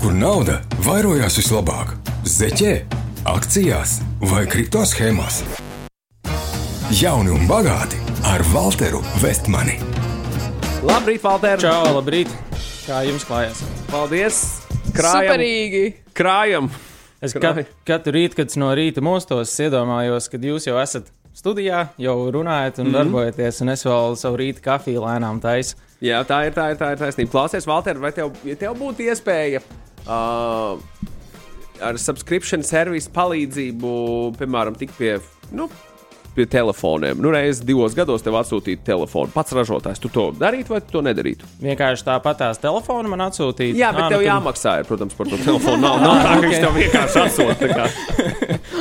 kur nauda vairojās vislabāk - zeķē, akcijās vai kripto schēmās. Jauni un bagāti ar Walteru Vestmani. Labrīt, Valter! Čau, labrīt! Kā jums klājās? Paldies! Krājam! Superīgi! Krājam! Es Krāj. kat, katru rītu, kad es no rīta mostos, iedomājos, ka jūs jau esat studijā, jau runājat un mm -hmm. darbojaties, un es vēl savu rīta kafiju lēnām taisu. Jā, tā ir, tā ir, tā ir taisnība. Klausies, Valter, vai tev, ja tev būtu iespēja uh, ar subscription servisu palīdzību, piemēram, tikt pie, nu, pie telefoniem? Nu, reizes divos gados tev atsūtītu telefonu. Pats ražotājs, tu to darītu vai tu to nedarītu? Vienkārši tāpat tās telefonu man atsūtīt. Jā, bet Ā, Ā, tev nu, jāmaksā, ir, protams, par to telefonu. Nav, nav tā, ka viņš tev vienkārši atsūta.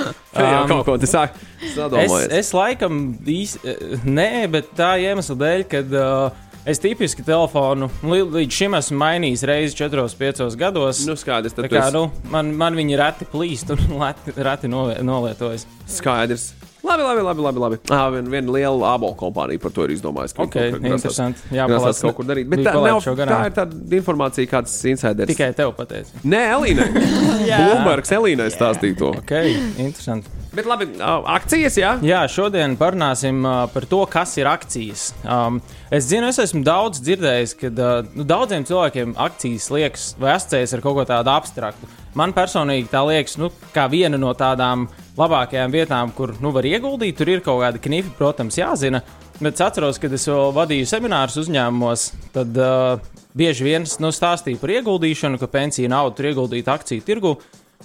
Um, kaut ko tas sāk Es, es laikam īsti nē, bet tā iemesla dēļ, ka uh, es tipiski telefonu līdz šim esmu mainījis reizi 4-5 gados. Nu, skaidrs, tad kā, esi nu, man, man viņi reti plīst un leti, reti nolietojas. skaidrs. Labi, labi, labi. labi, labi. Ah, viena vien liela ābolu kompānija par to ir izdomājusi. ka Ok, viņi kaut interesanti. Jā, palāc- kaut kur darīt. Bet tā, nav, tā ir tāda informācija, kāds insiders. Tikai tev pateicu. Nē, Elīnai. Blūmbergs Elīnai stāstīja to. Ok, interesanti. Bet labi, akcijas, jā? Jā, šodien parunāsim par to, kas ir akcijas. Um, es zinu, es esmu daudz dzirdējis, ka nu, daudziem cilvēkiem akcijas liekas vai asociējas ar kaut ko tādu abstraktu. Man personīgi tā liekas, nu, kā viena no tādām labākajām vietām, kur nu, var ieguldīt. Tur ir kaut kāda knifa, protams, jāzina. Bet es atceros, kad es vēl vadīju seminārus uzņēmumos, tad uh, bieži vien nu, stāstīju par ieguldīšanu, ka pensiju naudu tur ieguldīt akciju tirgu.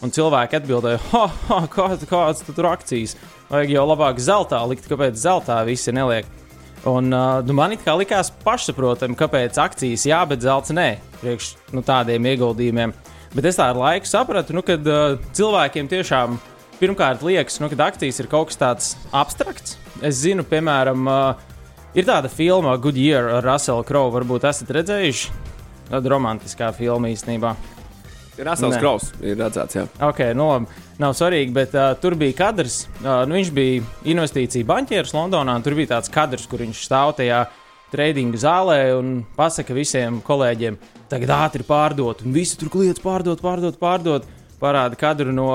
Un cilvēki atbildēja, ha, ha, kāds, kāds tu tur akcijas? Vajag jau labāk zeltā likt, kāpēc zeltā visi neliek. Un uh, nu, man kā likās pašsaprotami, kāpēc akcijas jā, bet zelts nē, priekš nu, tādiem ieguldījumiem. Bet es tā ar laiku sapratu, nu, ka uh, cilvēkiem tiešām pirmkārt liekas, nu, ka akcijas ir kaut kas tāds abstrakts. Es zinu, piemēram, uh, ir tāda filma Goodyear ar Russellu Crowe, varbūt esat redzējuši. Tāda romantiskā filma īstenībā. Rasels Nē. Kraus ir redzēts, jā. Ok, nu, labi, nav svarīgi, bet uh, tur bija kadrs. Uh, nu, viņš bija investīcija banķieris Londonā, tur bija tāds kadrs, kur viņš stāv tajā tradinga zālē un pasaka visiem kolēģiem, tagad ātri pārdot, un visi tur kliedz pārdot, pārdot, pārdot. Parāda kadru no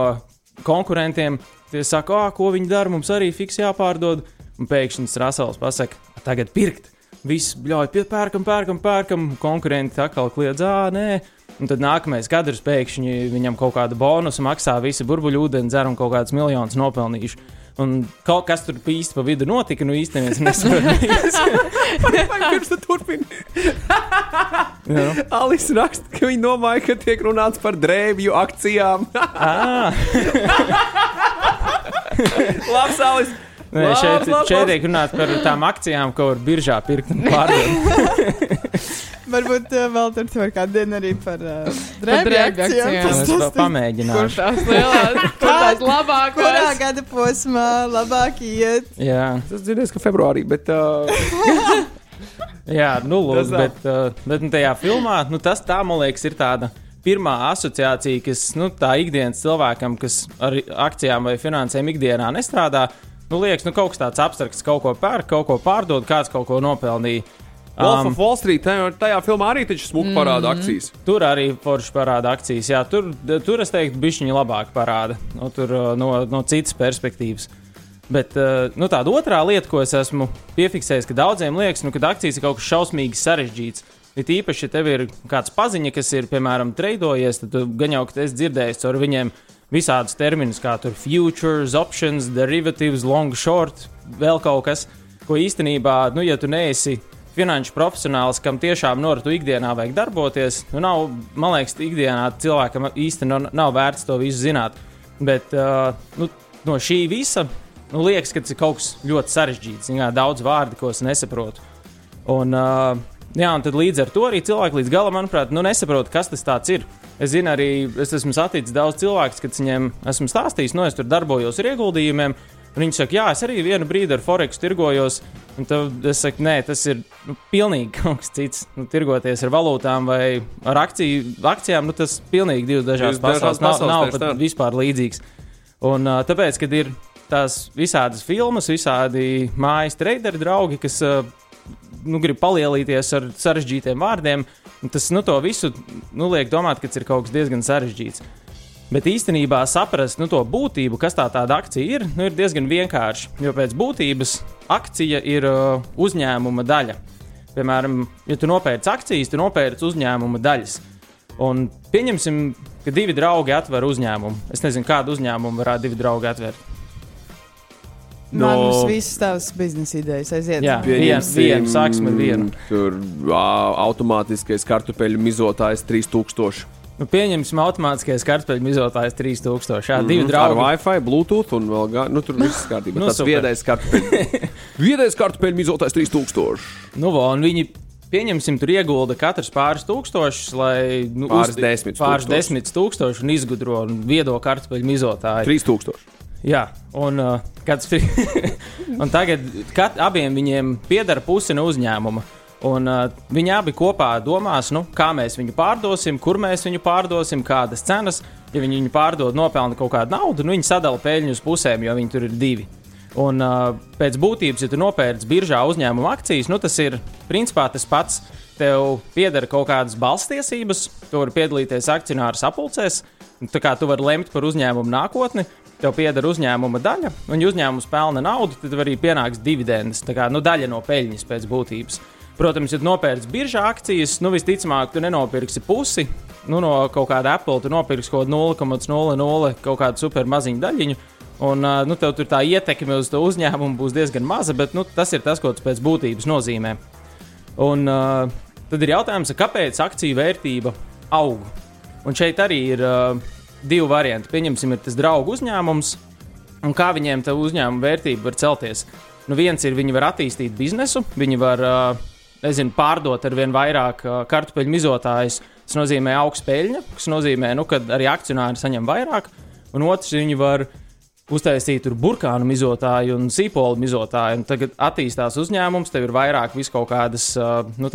konkurentiem. Tie saka, ah, ko viņi dara, mums arī fiks jāpārdod. Un pēkšņi Rasels pasaka, tagad pirkt. Viss bļauj, pie- pērkam, pērkam, pērkam. Konkurenti atkal kliedz, ah, nē. Un tad nākamais kadrs pēkšņi viņam kaut kādu bonusu maksā, visi burbuļu ūdeni dzer un kaut kādus miljonus nopelnījuši. Un kaut kas tur īsti pa vidu notika, nu īstenībā nesaprotu. Pirms tu turpini. Alis raksta, ka viņi domāja, ka tiek runāts par drēbju akcijām. Labs, Alis! nē, šeit, šeit tiek runāts par tām akcijām, ko var biržā pirkt un pārdot. Varbūt uh, vēl tur var kādu dienu arī par uh. Es Tas- vēl tas- Kur tās lielās, kur tās Kurā labākās? gada posmā labāk iet? Jā, Es dzirdēju, ka februārī, bet. Uh, jā nu, lūk, Tas tā. bet, uh, bet nu, tajā filmā nu, tas tā, man liekas, ir tāda. Pirmā asociācija, kas nu, tā ikdienas cilvēkam, kas ar akcijām vai finansēm ikdienā nestrādā, nu, liekas, nu, kaut kas tāds abstrakts, kaut ko pērk, kaut ko pārdod, kāds kaut ko nopelnīja. Wolf Um, of Wall Street tajā, tajā filmā arī taču smuki parāda akcijas. Tur arī forši parāda akcijas. Jā, tur, tur es teiktu, bišķiņa labāk parāda. Nu, tur uh, no, no citas perspektīvas. Bet uh, nu, tāda otrā lieta, ko es esmu piefiksējis, ka daudziem liekas, nu, ka akcijas ir kaut kas šausmīgi sarežģīts. Ir īpaši, ja tev ir kāds paziņa, kas ir, piemēram, treidojies, tad tu gan jau, ka esi dzirdējis ar viņiem visādus terminus, kā tur futures, options, derivatives, long, short, vēl kaut kas, ko īstenībā, nu, ja tu neesi finanšu profesionāls, kam tiešām no rīta ikdienā vajag darboties. Nu, nav, man liekas, ikdienā cilvēkam īstenībā nav vērts to visu zināt. Bet uh, nu, no šī visa nu, liekas, ka tas ir kaut kas ļoti sarežģīts. Ir daudz vārdu, ko es nesaprotu. Un, uh, jā, un līdz ar to arī cilvēki līdz galam, manuprāt, nu, nesaprot, kas tas ir. Es zinu, arī es esmu saticis daudz cilvēku, kad viņiem esmu stāstījis, no es tur darbojos ar ieguldījumiem. Un viņi saka, jā, es arī vienu brīdi ar Forex tirgojos. Un tad es saku, nē, tas ir nu, pilnīgi kaut kas cits. Nu, tirgoties ar valūtām vai ar akciju, akcijām, nu, tas pilnīgi divas dažādas pasaules. Nav, nav pat tā. vispār līdzīgs. Un uh, tāpēc, kad ir tās visādas filmas, visādi mājas traderi draugi, kas uh, nu, grib palielīties ar sarežģītiem vārdiem, Un tas nu, to visu nu, liek domāt, ka tas ir kaut kas diezgan sarežģīts. Bet īstenībā saprast nu, to būtību, kas tā tāda akcija ir, nu, ir diezgan vienkārši. Jo pēc būtības akcija ir uh, uzņēmuma daļa. Piemēram, ja tu nopērci akcijas, tu nopērci uzņēmuma daļas. Un pieņemsim, ka divi draugi atver uzņēmumu. Es nezinu, kādu uzņēmumu varētu divi draugi atvērt. No... Manas visas tavas biznesa idejas aiziet. Jā, viena, viena, sāksim ar vienu. Tur automātiskais kartupeļu mizotājs 3000. Nu, pieņemsim, automātiskais kartupeļu mizotājs 3000. Jā, divi Ar draugi. Wi-Fi, Bluetooth un vēl gā, nu, tur viss kārtībā. Nu, Tas super. viedais kartupeļu. viedais kartupeļu mizotājs 3000. Nu, vo, un viņi, pieņemsim, tur iegulda katrs pāris tūkstošus, lai nu, Pāris uzti- desmit pāris tūkstošus. desmit tūkstošus un izgudro un viedo kartupeļu mizotāju. 3000. Jā, un, uh, kāds, un tagad kat, abiem viņiem pieder puse no uzņēmuma. Un, uh, viņi abi kopā domās, nu, kā mēs viņu pārdosim, kur mēs viņu pārdosim, kādas cenas. Ja viņi viņu pārdod, nopelna kaut kādu naudu, nu, viņi sadala peļņu uz pusēm, jo viņi tur ir divi. Un, uh, pēc būtības, ja tu nopērci biržā uzņēmuma akcijas, nu, tas ir principā tas pats. Tev pieder kaut kādas balstiesības, tu vari piedalīties akcionāru sapulcēs, tā kā tu vari lemt par uzņēmumu nākotni, tev pieder uzņēmuma daļa, un ja uzņēmums pelna naudu, tad arī pienāks dividendes. Tā kā nu, daļa no peļņas pēc būtības. Protams, ja nopērci biržā akcijas, nu visticamāk, tu nenopirksi pusi. Nu, no kaut kāda Apple tu nopirksi kaut kādu 0,00 kaut kādu super maziņu daļiņu. Un nu, tev tur tā ietekme uz to uzņēmumu būs diezgan maza, bet nu, tas ir tas, ko tas pēc būtības nozīmē. Un uh, tad ir jautājums, kāpēc akciju vērtība aug? Un šeit arī ir uh, divi varianti. Pieņemsim, ir tas draugu uzņēmums, un kā viņiem tā uzņēmuma vērtība var celties. Nu, viens ir, viņi var attīstīt biznesu, viņi var uh, nezinu, pārdot ar vien vairāk uh, kartupeļu mizotājus. Tas nozīmē augstu peļņu, kas nozīmē, nu, ka arī akcionāri saņem vairāk. Un otrs, viņi var uztaisīt tur burkānu mizotāju un sīpolu mizotāju. Un tagad attīstās uzņēmums, tev ir vairāk vis kaut kādas uh, nu,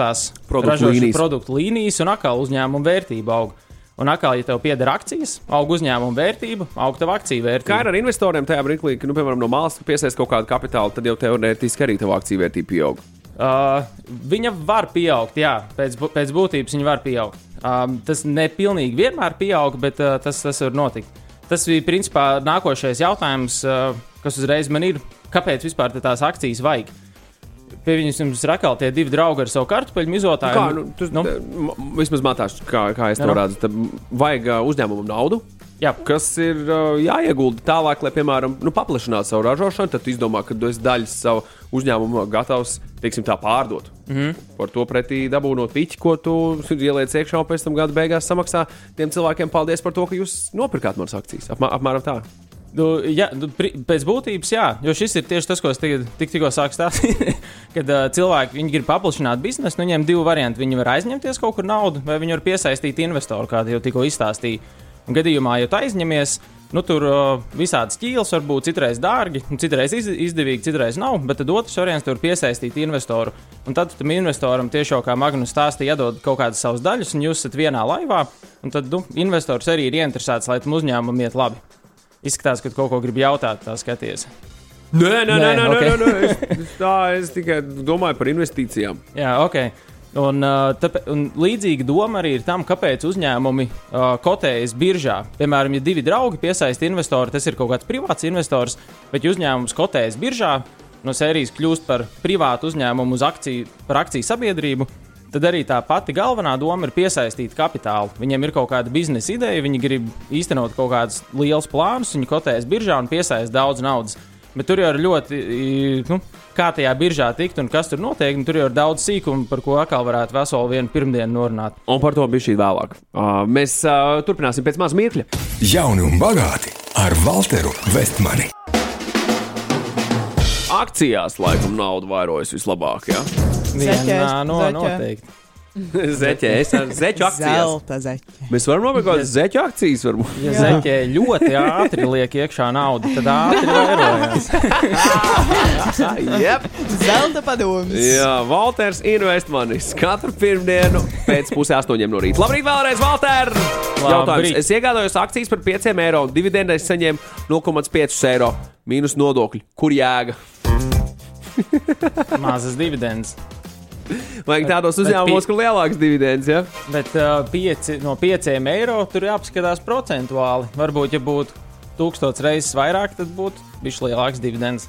Produktu līnijas. produktu līnijas, un atkal uzņēmuma vērtība aug. Un atkal, ja tev pieder akcijas, aug uzņēmuma vērtība, aug tava akciju Kā vērtība. ir ar investoriem tajā brīdī, kad, nu, piemēram, no malas piesaistīt kaut kādu kapitālu, tad jau teorētiski arī tava akciju vērtība pieaug. Uh, viņa var pieaugt, jā, pēc, pēc būtības viņa var pieaugt. Um, tas nepilnīgi vienmēr pieaug, bet uh, tas, tas var notikt. Tas bija principā nākošais jautājums, uh, kas uzreiz man ir, kāpēc vispār tās akcijas vajag. Pieņemsim, tas ir atkal tie divi draugi ar savu kartupeļu mizotāju. Kā, nu, tu, nu, nu? Vismaz mācās, kā, kā es to Jā, nu. redzu. Vajag uh, uzņēmumam naudu, jā, kas ir uh, jāiegulda tālāk, lai, piemēram, nu, paplašinātu savu ražošanu. Tad izdomā, ka tu esi daļu savu uzņēmumu gatavs teiksim, tā, pārdot. Mm. -hmm. Par to pretī dabūnot piķi, ko tu ieliec iekšā, un pēc tam gada beigās samaksā tiem cilvēkiem paldies par to, ka jūs nopirkāt manas akcijas. Apmā, apmēram tā. Nu, jā, nu, pri, pēc būtības, jā, jo šis ir tieši tas, ko es tagad, tik, tikko sāku stāstīt. Kad uh, cilvēki grib paplašināt biznesu, nu, viņiem ir divi varianti. Viņi var aizņemties kaut kur naudu, vai viņi var piesaistīt investoru, kādu jau tikko izstāstīju. Un gadījumā, ja tu aizņemies, nu, tur visādas ķīlas var būt citreiz dārgi, un citreiz iz, izdevīgi, citreiz nav. Bet tad otrs variants tur piesaistīt investoru. Un tad tam investoram tieši kā Magnus stāstīja, iedod kaut kādas savas daļas, un jūs esat vienā laivā. Un tad nu, investors arī ir ieinteresēts, lai tam uzņēmumam iet labi. Izskatās, ka kaut ko gribi jautāt, tā skaties. Nē, nē, nē, Nē, nē, nē, ok. nē, nē. Es, es tā es tikai domāju par investīcijām. Jā, ok. Un, tāpē, un līdzīga doma arī ir tam, kāpēc uzņēmumi uh, kotējas biržā. Piemēram, ja divi draugi piesaista investoru, tas ir kaut kāds privāts investors, bet ja uzņēmums kotējas biržā, no sērijas kļūst par privātu uzņēmumu uz akciju, par akciju sabiedrību, tad arī tā pati galvenā doma ir piesaistīt kapitālu. Viņiem ir kaut kāda biznesa ideja, viņi grib īstenot kaut kādus lielus plānus, viņi kotējas biržā un piesaista daudz naudas. Bet tur jau ir ļoti, nu, kā tajā biržā tikt un kas tur notiek. un Tur jau ir daudz sīkumu, par ko atkal varētu veselu vienu pirmdienu norunāt. Un par to bija šī vēlāk. Uh, mēs uh, turpināsim pēc maz mirkļa. Jauni un bagāti ar Walteru Vestmani. Akcijās laikam nauda vairojas vislabāk. Ja? Vienā no noteikti. Zeķē, es ar zeķu zeķe. Mēs varam kādas zeķu akcijas. Varbūt. Ja zeķē ļoti ātri liek iekšā naudu, tad ātri vairojās. yep. Zelta padoms. Jā, Walters Investmanis katru pirmdienu pēc pusē astoņiem no rīta. Labrīt, vēlreiz, Walter! Jautājums. Es iegādājos akcijas par 5 eiro, dividendēs saņēmu 0,5 eiro mīnus nodokļi. Kur jēga? Mazas dividendes. Vajag tādos uzņēmumos, kur lielāks dividends. Ja? Bet uh, pieci, no pieciem eiro tur jāapskatās procentuāli. Varbūt, ja būtu tūkstots reizes vairāk, tad būtu bijis lielāks dividends.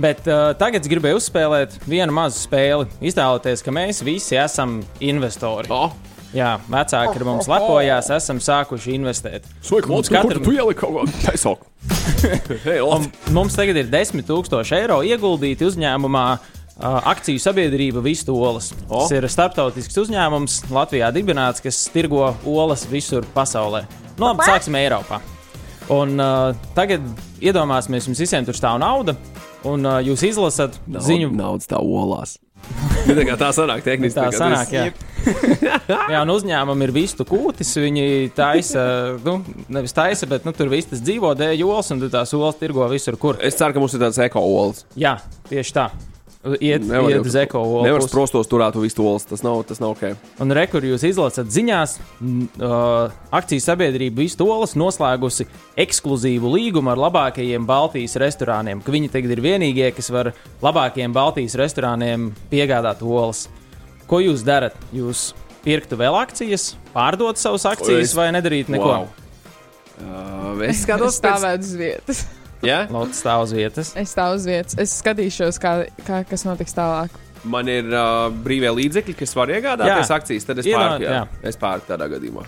Bet uh, tagad es gribēju uzspēlēt vienu mazu spēli. Iztēloties, ka mēs visi esam investori. Oh. Jā, vecāki ar mums lepojās, esam sākuši investēt. Sveiki, Mums Lūdzu, katram... katram- tu ieliki kaut ko Un Lūdzu! mums tagad ir 10,000 eiro ieguldīti uzņēmumā. uh, Akciju sabiedrība Vistu olas. O. Tas ir starptautisks uzņēmums, Latvijā dibināts, kas tirgo olas visur pasaulē. Nu, labi, sāksim Eiropā. Un, uh, tagad iedomāsimies, jums visiem tur stāv nauda, un uh, jūs izlasat ziņu. Naudas tā olās. Nu, tā kā tā sanāk, tehniski. Tā sanāk, jā. jā, un uzņēmumam ir vistu kūtis. Viņi taisa, nu, nevis taisa, bet nu, tur viss tas dzīvo dēļ olas, un tās olas tirgo visur, kur. Es ceru, ka mums ir tāds eko-olas. Jā, tieši tā. Iet, Nevar iet jau- uz eko. Nevar sprostos turēt visu olas. Tas nav, tas nav ok. Un rekur jūs izlasat ziņās, uh, akcijas sabiedrība Vistolas noslēgusi ekskluzīvu līgumu ar labākajiem Baltijas restorāniem. Ka viņi tagad ir vienīgie, kas var labākajiem Baltijas restorāniem piegādāt olas. Ko jūs darat? Jūs pirktu vēl akcijas, pārdot savas akcijas Es- vai nedarīt neko? Wow. Uh, es skatos, pēc... stāvēt uz vietas. Ja? Lotte stāv uz vietas. Es stāvu uz vietas. Es skatīšos, kā, kā, kas notiks tālāk. man ir uh, brīvie līdzekļi, kas var iegādāties Jā. akcijas. Tad es Ienā- pērku, jā. jā. Es pērku tādā gadījumā.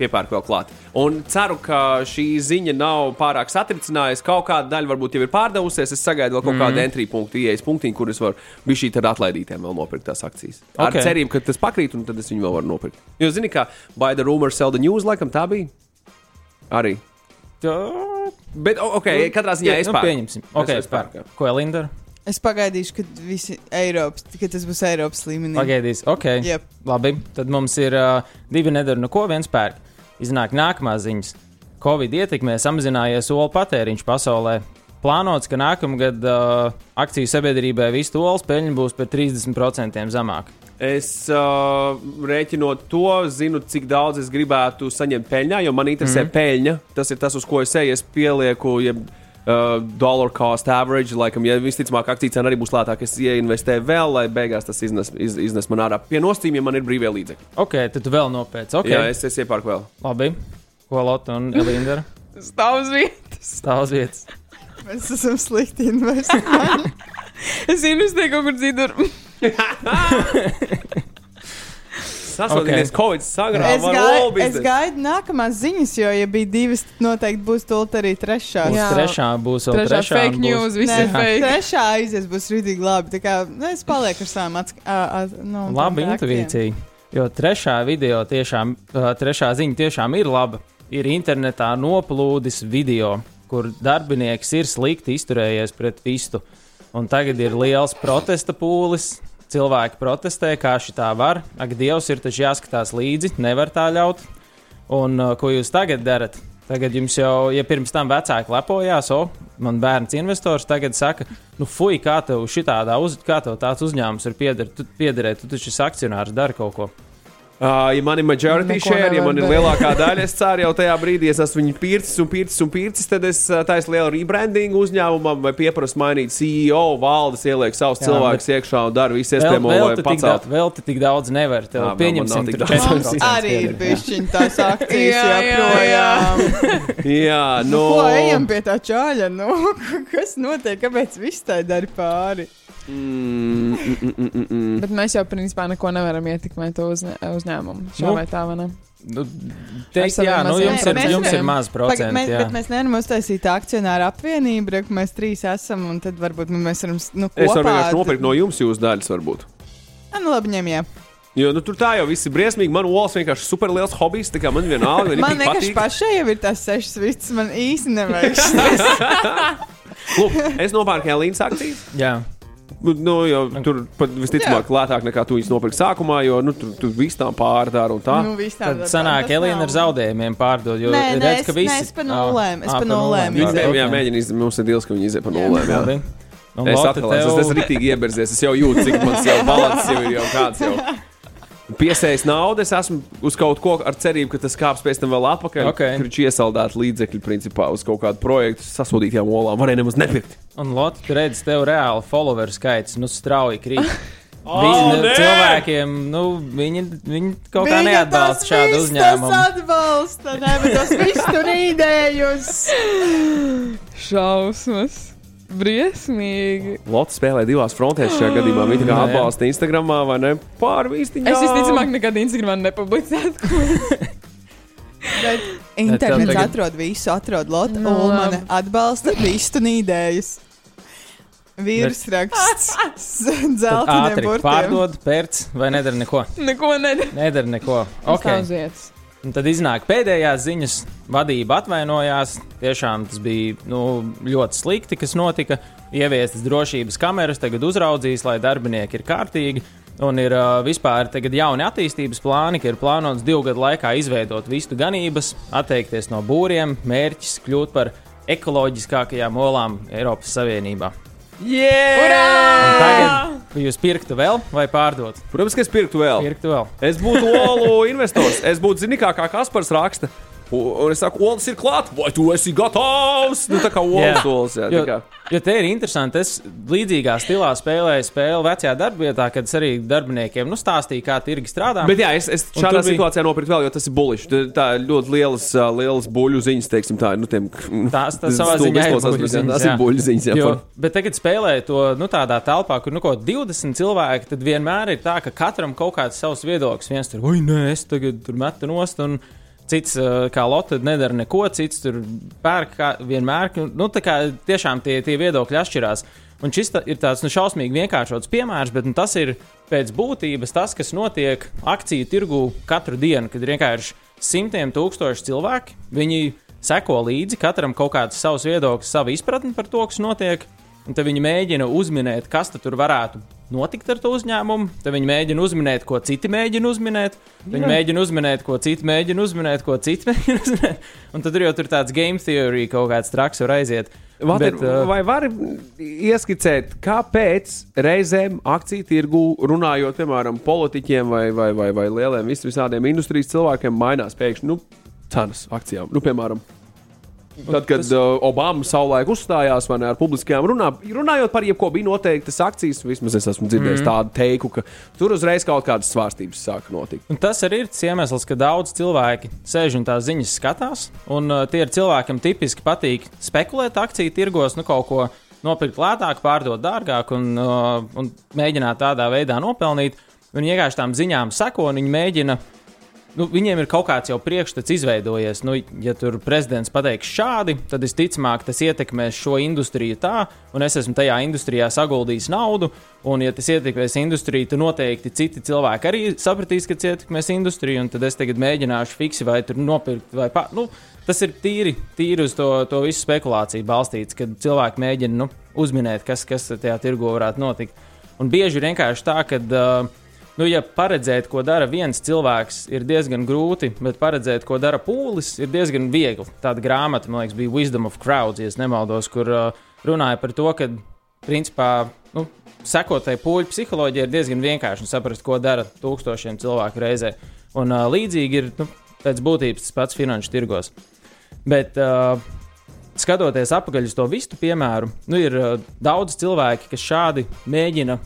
Piepērku vēl klāt. Un ceru, ka šī ziņa nav pārāk satricinājusi. Kaut kāda daļa varbūt jau ir pārdevusies. Es sagaidu vēl kaut mm. Kādu entry punktu, ieejas punktiņu, kur es varu bija šī tad atlaidītēm vēl nopirkt tās akcijas. Ar Ok. cerību, ka tas pakrīt, un tad es viņu vēl varu nopirkt. Jo, zini, kā by the rumor sell the news, laikam tā bija. Arī. Jā, Bet, o- ok, katrā ziņā es nu, pērku. pieņemsim. Okay, es pērku. jā. Ko Elinda? Es pagaidīšu, kad, visi Eiropas, kad tas būs Eiropas līmenī. Pagaidīs. Ok. Jep. Labi, tad mums ir uh, divi nedara neko, viens pērk. Iznāk nākamās ziņas. Covid ietekmē samazinājies olu patēriņš pasaulē. Plānots, ka nākamgad uh, akciju sabiedrībai visu olas peļņa būs par 30% zemāka. Es uh, rēķinot to, zinu, cik daudz es gribētu saņemt peļņā, jo man interesē mm -hmm. peļņa. Tas ir tas, uz ko es eju. Es pielieku, ja uh, dollar cost average, laikam, ja visticamāk akcijas cena arī būs lētāka, es ieinvestēju vēl, lai beigās tas iznes, iz, iznes man ārā. Pie nostīm, ja man ir brīvie līdzekļi. Ok, tad tu vēl nopēc. Okay. Jā, es, es iepērku vēl. Labi. Ko Lotte un Elinda dara? Stāv uz vietas. Stāv uz vietas. Mēs esam slikti investori. Es investēju kaut kur citur. Sasodīties, okay. Covid es, sagrāva gaidu, man es gaidu nākamās ziņas, jo, ja bija divas, noteikti būs tūlīt arī trešā. Būs Jā. trešā, būs vēl Trešā trešā. fake būs- news, viss Nē, ir fake. trešā aizies būs rītīgi labi. Tā kā nu, es palieku ar savām atskaitīm. Nu, Laba tiem intuīcija. Jo trešā video tiešām, trešā ziņa tiešām ir laba. Ir internetā noplūdis video, kur darbinieks ir slikti izturējies pret vistu. Un tagad ir liels protesta pūlis. Cilvēki protestē, kā šī tā var. Ak, Dievs, ir taču jāskatās līdzi, nevar tā ļaut. Un uh, ko jūs tagad darat? Tagad jums jau, ja pirms tam vecāki lepojās, o, man bērns investors tagad saka, nu, fuj, kā tev šitādā, uz, kā tev tāds uzņēmums ir pieder, tu, piederēt, tu taču esi akcionārs, dari kaut ko. Uh, ja man ir majority Neko share, ja man ir lielākā daļa, es ceru, jau tajā brīdī es esmu viņu pircis un pircis un pircis, tad es uh, taisu lielu rebrandingu uzņēmumam vai pieprasu mainīt CEO, valdes, ieliek savus Jā, cilvēkus iekšā un dara visu iespējamo, lai tu tik, daudz, paceltu. vēl tu tik daudz nevar. Tev Jā, pieņemsim, tik daudz. 4% Mums arī ir bijušķiņ tās akcijas Jā, jā, joprojām. Jā, Nu, nu, ko ejam pie tā čāļa? Nu, kas notiek? Kāpēc viss tā dara pāri? Mm, mm, mm, mm, mm, mm. Bet mēs jau principā neko nevaram ietekmēt to uzņē, uzņēmumu. Šā Nu. vai tā, vai ne? Nu, teikt, jā, nu, jums, ir, procentiem. jums ir maz procenti. mēs, jā. bet mēs nevaram uztaisīt akcionāru apvienību, ka mēs trīs esam, un tad varbūt mēs varam nu, Es varu kopā. vienkārši nopirkt no jums jūsu daļas, varbūt. Ah, Nu, labi, ņem, jā. Jo nu, tur tā jau viss ir briesmīgi. Man olas vienkārši super liels hobijs. Tā kā man vienalga, Man vienkārši patīk. pašai jau ir tās sešas vistas, man īsti nevajag. Lūk, es nopērku Elīnas akcijas. jā. Nu, jo tur pat visticamāk lētāk nekā tu viņus nopirksi sākumā, jo nu, tur, tur viss tam pārdara un tā. nu, tā Tad sanāk, Elīna ar zaudējumiem pārdod. Jo Nē, nē, redz, es- ka visi nē, es pa nulēm, es Ā, pa nulēm Viņi jā, mēģina izdarīt, mums ir dils, ka viņi iziet pa nulēm. jā. Labi. Un Es Lotte, atkal esmu, es esmu rītīgi ieberzies. Es jau jūtu, cik mans jau balans jau ir jau kāds jau. Piesējis naudu, es esmu uz kaut ko ar cerību, ka tas kāps pēc tam vēl atpakaļ. Ok. Tur ir iesaldēti līdzekļi, principā, uz kaut kādu projektu sasodītajām olām. Varēja nemaz nepirkt. Un Lotte, tu redz, tev reāli followeru skaits nu strauji krīt. Viņi, nē! cilvēkiem, nu, viņi, viņi kaut kā Viņa neatbalsta šādu uzņēmumu. atbalsta, nevis tos visus tur īdējus. Šausmas. Briesmīgi. Lotte spēlē divās frontēs šajā gadījumā. Viņa kā jā. atbalsta Instagram vai ne? Pārvīsti. Es visticamāk nekad Instagramā nepublicētu. Bet internets tagad- atrod visu, atrod lotu, Nu, un man atbalsta visu īdējus. Vīrs raksts, zelta pārdod, pērc vai nedara neko. Neko nedara. Nedara neko. Okay. Okay. Un tad iznāk pēdējās ziņas, vadība atvainojās. Tiešām tas bija nu, ļoti slikti, kas notika. Ieviestas drošības kameras, tagad uzraudzīs, lai darbinieki ir kārtīgi. Un ir uh, vispār tagad jauni attīstības plāni, ka ir plānots divu gadu laikā izveidot vistu ganības, atteikties no būriem, mērķis kļūt par ekoloģiskākajām olām Eiropas Savienībā. Un tagad jūs pirktu vēl vai pārdot? Protams, ka es pirktu vēl. Pirktu vēl. Es būtu olu investors. Es būtu zini, kā, kā Kaspars raksta. Un es saku, olas ir klāta, vai tu esi gatavs? Nu, tā kā olas. Jā, Jo, jo te ir interesanti, es līdzīgā stilā spēlēju spēli vecajā darbvietā, kad es arī darbiniekiem nu, stāstīju, kā tirgi strādā. Bet jā, es, es šādā tur bija- situācijā nopirku vēl, jo tas ir buļbuļs. Tā ir ļoti lielas, lielas buļbuļu ziņas, teiksim, tā ir. Nu, tiem, Tās- tas savā ziņā ir jā, ziņas, tās ir buļbuļu ziņas. Jā, Jo, bet tagad spēlēju to nu, tādā telpā, kur nu, kaut 20 cilvēki. Tad vienmēr ir tā, ka katram kaut kāds savs viedoklis. Viens tur, oi, nē, es tagad tur metu nost. Un, Cits, uh, kā Lotte, nedara neko, cits tur pērk vienmēr. Nu, tā kā tiešām tie, tie viedokļi atšķirās. Un šis ta, ir tāds nu, šausmīgi vienkāršots piemērs, bet nu, tas ir pēc būtības tas, kas notiek akciju tirgu katru dienu, kad ir vienkārši simtiem tūkstoši cilvēki. Viņi seko līdzi, katram kaut kāds savs viedoklis, savu izpratni par to, kas notiek. Tad viņi mēģina uzminēt, kas tur varētu notikt ar to uzņēmumu. Tad viņi mēģina uzminēt, ko citi mēģina uzminēt. Viņi mēģina uzminēt, ko citi mēģina uzminēt, ko citi mēģina uzminēt. Un tad ir jau tur tāds game theory, kaut kāds traks var aiziet. Valter, Bet, uh, vai vari ieskicēt, kāpēc reizēm akciju tirgu runājot, piemēram, politiķiem vai, vai, vai, vai lieliem vis- visādiem industrijas cilvēkiem, mainās pēkšņi nu, cenas akcijām? Nu, piemēram, Tad, kad tas- uh, Obama savulaik uzstājās ne, ar publiskajām runām, runājot par jebko, bija noteiktas akcijas. Vismaz es esmu dzirdējis mm. tādu teiku, ka tur uzreiz kaut kādas svārstības sāka notikt. Un tas arī ir iemesls, ka daudz cilvēki sēž un tās ziņas skatās. Un uh, tie ir cilvēkiem tipiski patīk spekulēt akciju tirgos, nu kaut ko nopirkt lētāk, pārdot dārgāk un, uh, un mēģināt tādā veidā nopelnīt. Viņi vienkārši tām ziņām seko un viņi mēģina. Nu, viņiem ir kaut kāds jau priekšstats izveidojies. Nu, ja tur prezidents pateiks šādi, tad visticamāk tas ietekmēs šo industriju tā, un es esmu tajā industrijā saguldījis naudu. Un, ja tas ietekmēs industriju, tad noteikti citi cilvēki arī sapratīs, ka tas ietekmēs industriju, un tad es tagad mēģināšu fiksi vai tur nopirkt. Vai pa, nu, tas ir tīri, tīri uz to, to visu spekulāciju balstīts, kad cilvēki mēģina nu, uzminēt, kas, kas tajā tirgo varētu notikt. Un bieži ir vienkārši tā, ka. Uh, Nu, ja paredzēt, ko dara viens cilvēks, ir diezgan grūti, bet paredzēt, ko dara pūlis, ir diezgan viegli. Tāda grāmata, man liekas, bija Wisdom of Crowds, ja nemaldos, kur uh, runāja par to, ka, principā, nu, sekotai pūļu psiholoģija ir diezgan vienkārši saprast, ko dara tūkstošiem cilvēku reizē. Un uh, līdzīgi ir nu, pēc būtības tas pats finanšu tirgos. Bet, uh, skatoties atpakaļ uz to vistu piemēru, nu, ir uh, daudz cilvēki, kas šādi mēģina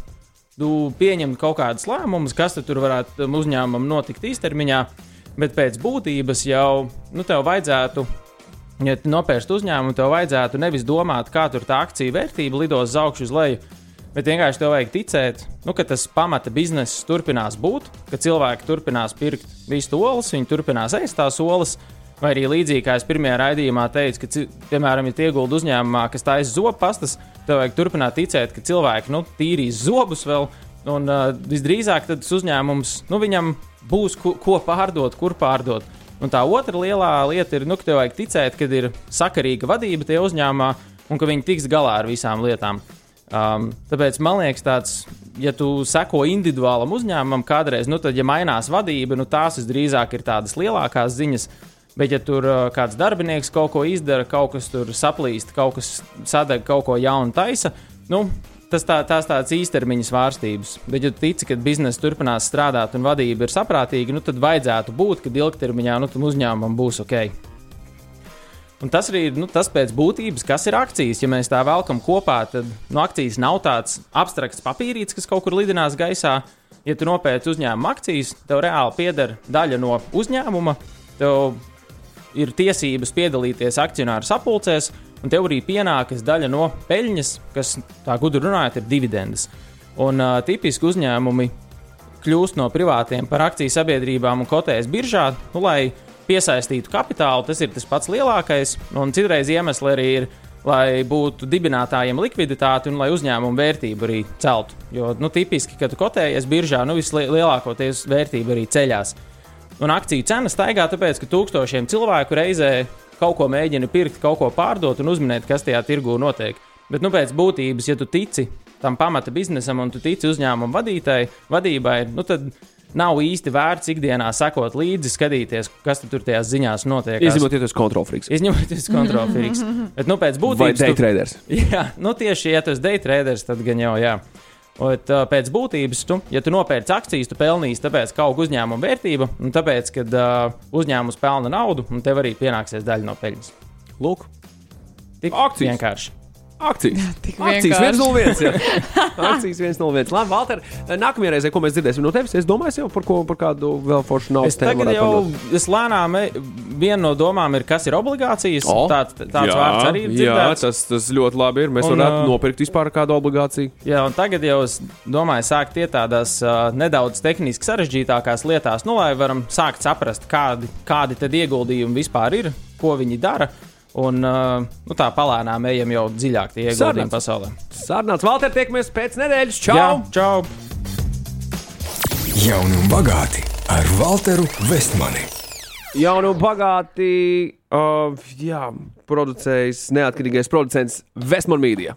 tu pieņemt kaut kādus lēmumus, kas tur varētu tam uzņēmumam notikt īstermiņā, bet pēc būtības jau nu, tev vajadzētu. Ja tu nopērci uzņēmumu, tev vajadzētu nevis domāt, kā tur tā akciju vērtība lidos uz augšu, uz leju, bet vienkārši tev vajag ticēt, nu, ka tas pamata bizness turpinās būt, ka cilvēki turpinās pirkt visu olas, viņi turpinās ēst tās olas. Vai arī līdzīgi, kā es pirmajā raidījumā teicu, ka, piemēram, ja iegulda uzņēmumā, kas taisa zobu pastas, tev vajag turpināt ticēt, ka cilvēki nu, tīrīs zobus vēl. Un uh, visdrīzāk tas uzņēmums, nu, viņam būs ko, ko pārdot, kur pārdot. Un tā otra lielā lieta ir, nu, ka tev vajag ticēt, ka ir sakarīga vadība tajā uzņēmumā un ka viņi tiks galā ar visām lietām. Um, tāpēc man liekas, tāds, ja tu seko individuālam uzņēmumam, kādreiz, nu, tad, ja mainās vadība, nu, tās visdrīzāk ir tādas lielākās ziņas. Bet, ja tur kāds darbinieks kaut ko izdara, kaut kas tur saplīst, kaut kas sadeg, kaut ko jaunu taisa, nu, tas tā, tās tādas īstermiņa svārstības. Bet, ja tu tici, ka biznesa turpinās strādāt un vadība ir saprātīga, nu, tad vajadzētu būt, ka ilgtermiņā nu, tam uzņēmumam būs ok. Un tas arī ir nu, tas pēc būtības, kas ir akcijas. Ja mēs tā velkam kopā, tad nu, akcijas nav tāds abstrakts papīrītis, kas kaut kur lidinās gaisā. Ja tu nopērci uzņēmuma akcijas, tev reāli pieder daļa no uzņēmuma, tev ir tiesības piedalīties akcionāru sapulcēs, un tev arī pienākas daļa no peļņas, kas, tā gudri runājot, ir dividendes. Un uh, tipiski uzņēmumi kļūst no privātiem par akciju sabiedrībām un kotējas biržā, nu, lai piesaistītu kapitālu. Tas ir tas pats lielākais, un citreiz iemesli arī ir, lai būtu dibinātājiem likviditāte un lai uzņēmumu vērtību arī celtu. Jo, nu, tipiski, kad tu kotējies biržā, nu, vislielākoties vērtība arī ceļās. Un akciju cena staigā tāpēc, ka tūkstošiem cilvēku reizē kaut ko mēģina pirkt, kaut ko pārdot un uzminēt, kas tajā tirgū notiek. Bet, nu, pēc būtības, ja tu tici tam pamata biznesam un tu tici uzņēmumu vadītāji, vadībai, nu, tad nav īsti vērts ikdienā sekot līdzi, skatīties, kas tur tajās ziņās notiek. Izņemot, ja tas ir kontrolfrīks. Izņemot, ja tas ir kontrolfrīks. Bet, nu, pēc būtības. Vai daytraders? Jā, nu, tieši, ja tas ir daytraders, tad gan jau, jā. Bet, uh, pēc būtības, tu, ja tu nopērci akcijas, tu pelnīsi tāpēc, ka aug uzņēmuma vērtība, un tāpēc, ka uh, uzņēmums pelna naudu, un tev arī pienāksies daļa no peļņas. Lūk, tik Akcijas. vienkārši. Akcijas. Tik Akcijas vienkārši. 101. jā. Akcijas 101. Labi, Valter, nākamajā reizē, ko mēs dzirdēsim no tevis, es domāju, jau par, ko, par kādu vēl foršu naudu Es tagad jau es lēnām, e- viena no domām ir, kas ir obligācijas. O, tāds tāds jā, vārds arī ir Jā, dzirdēts. tas, tas ļoti labi ir. Mēs Un, varētu nopirkt vispār kādu obligāciju. Jā, un tagad jau es domāju, sākt iet tādās uh, nedaudz tehniski sarežģītākās lietās, nu, lai varam sākt saprast, kādi, kādi tad ieguldījumi vispār ir, ko viņi dara. Un uh, nu, tā palēnām ejam jau dziļāk tie ieguldījumi pasaulē. Sarunāts, Valter, tiekamies pēc nedēļas. Čau! Jā, čau! Jauni un bagāti ar Walteru Vestmani. Jaunu un bagāti, uh, jā, producējis neatkarīgais producents Vestman Media.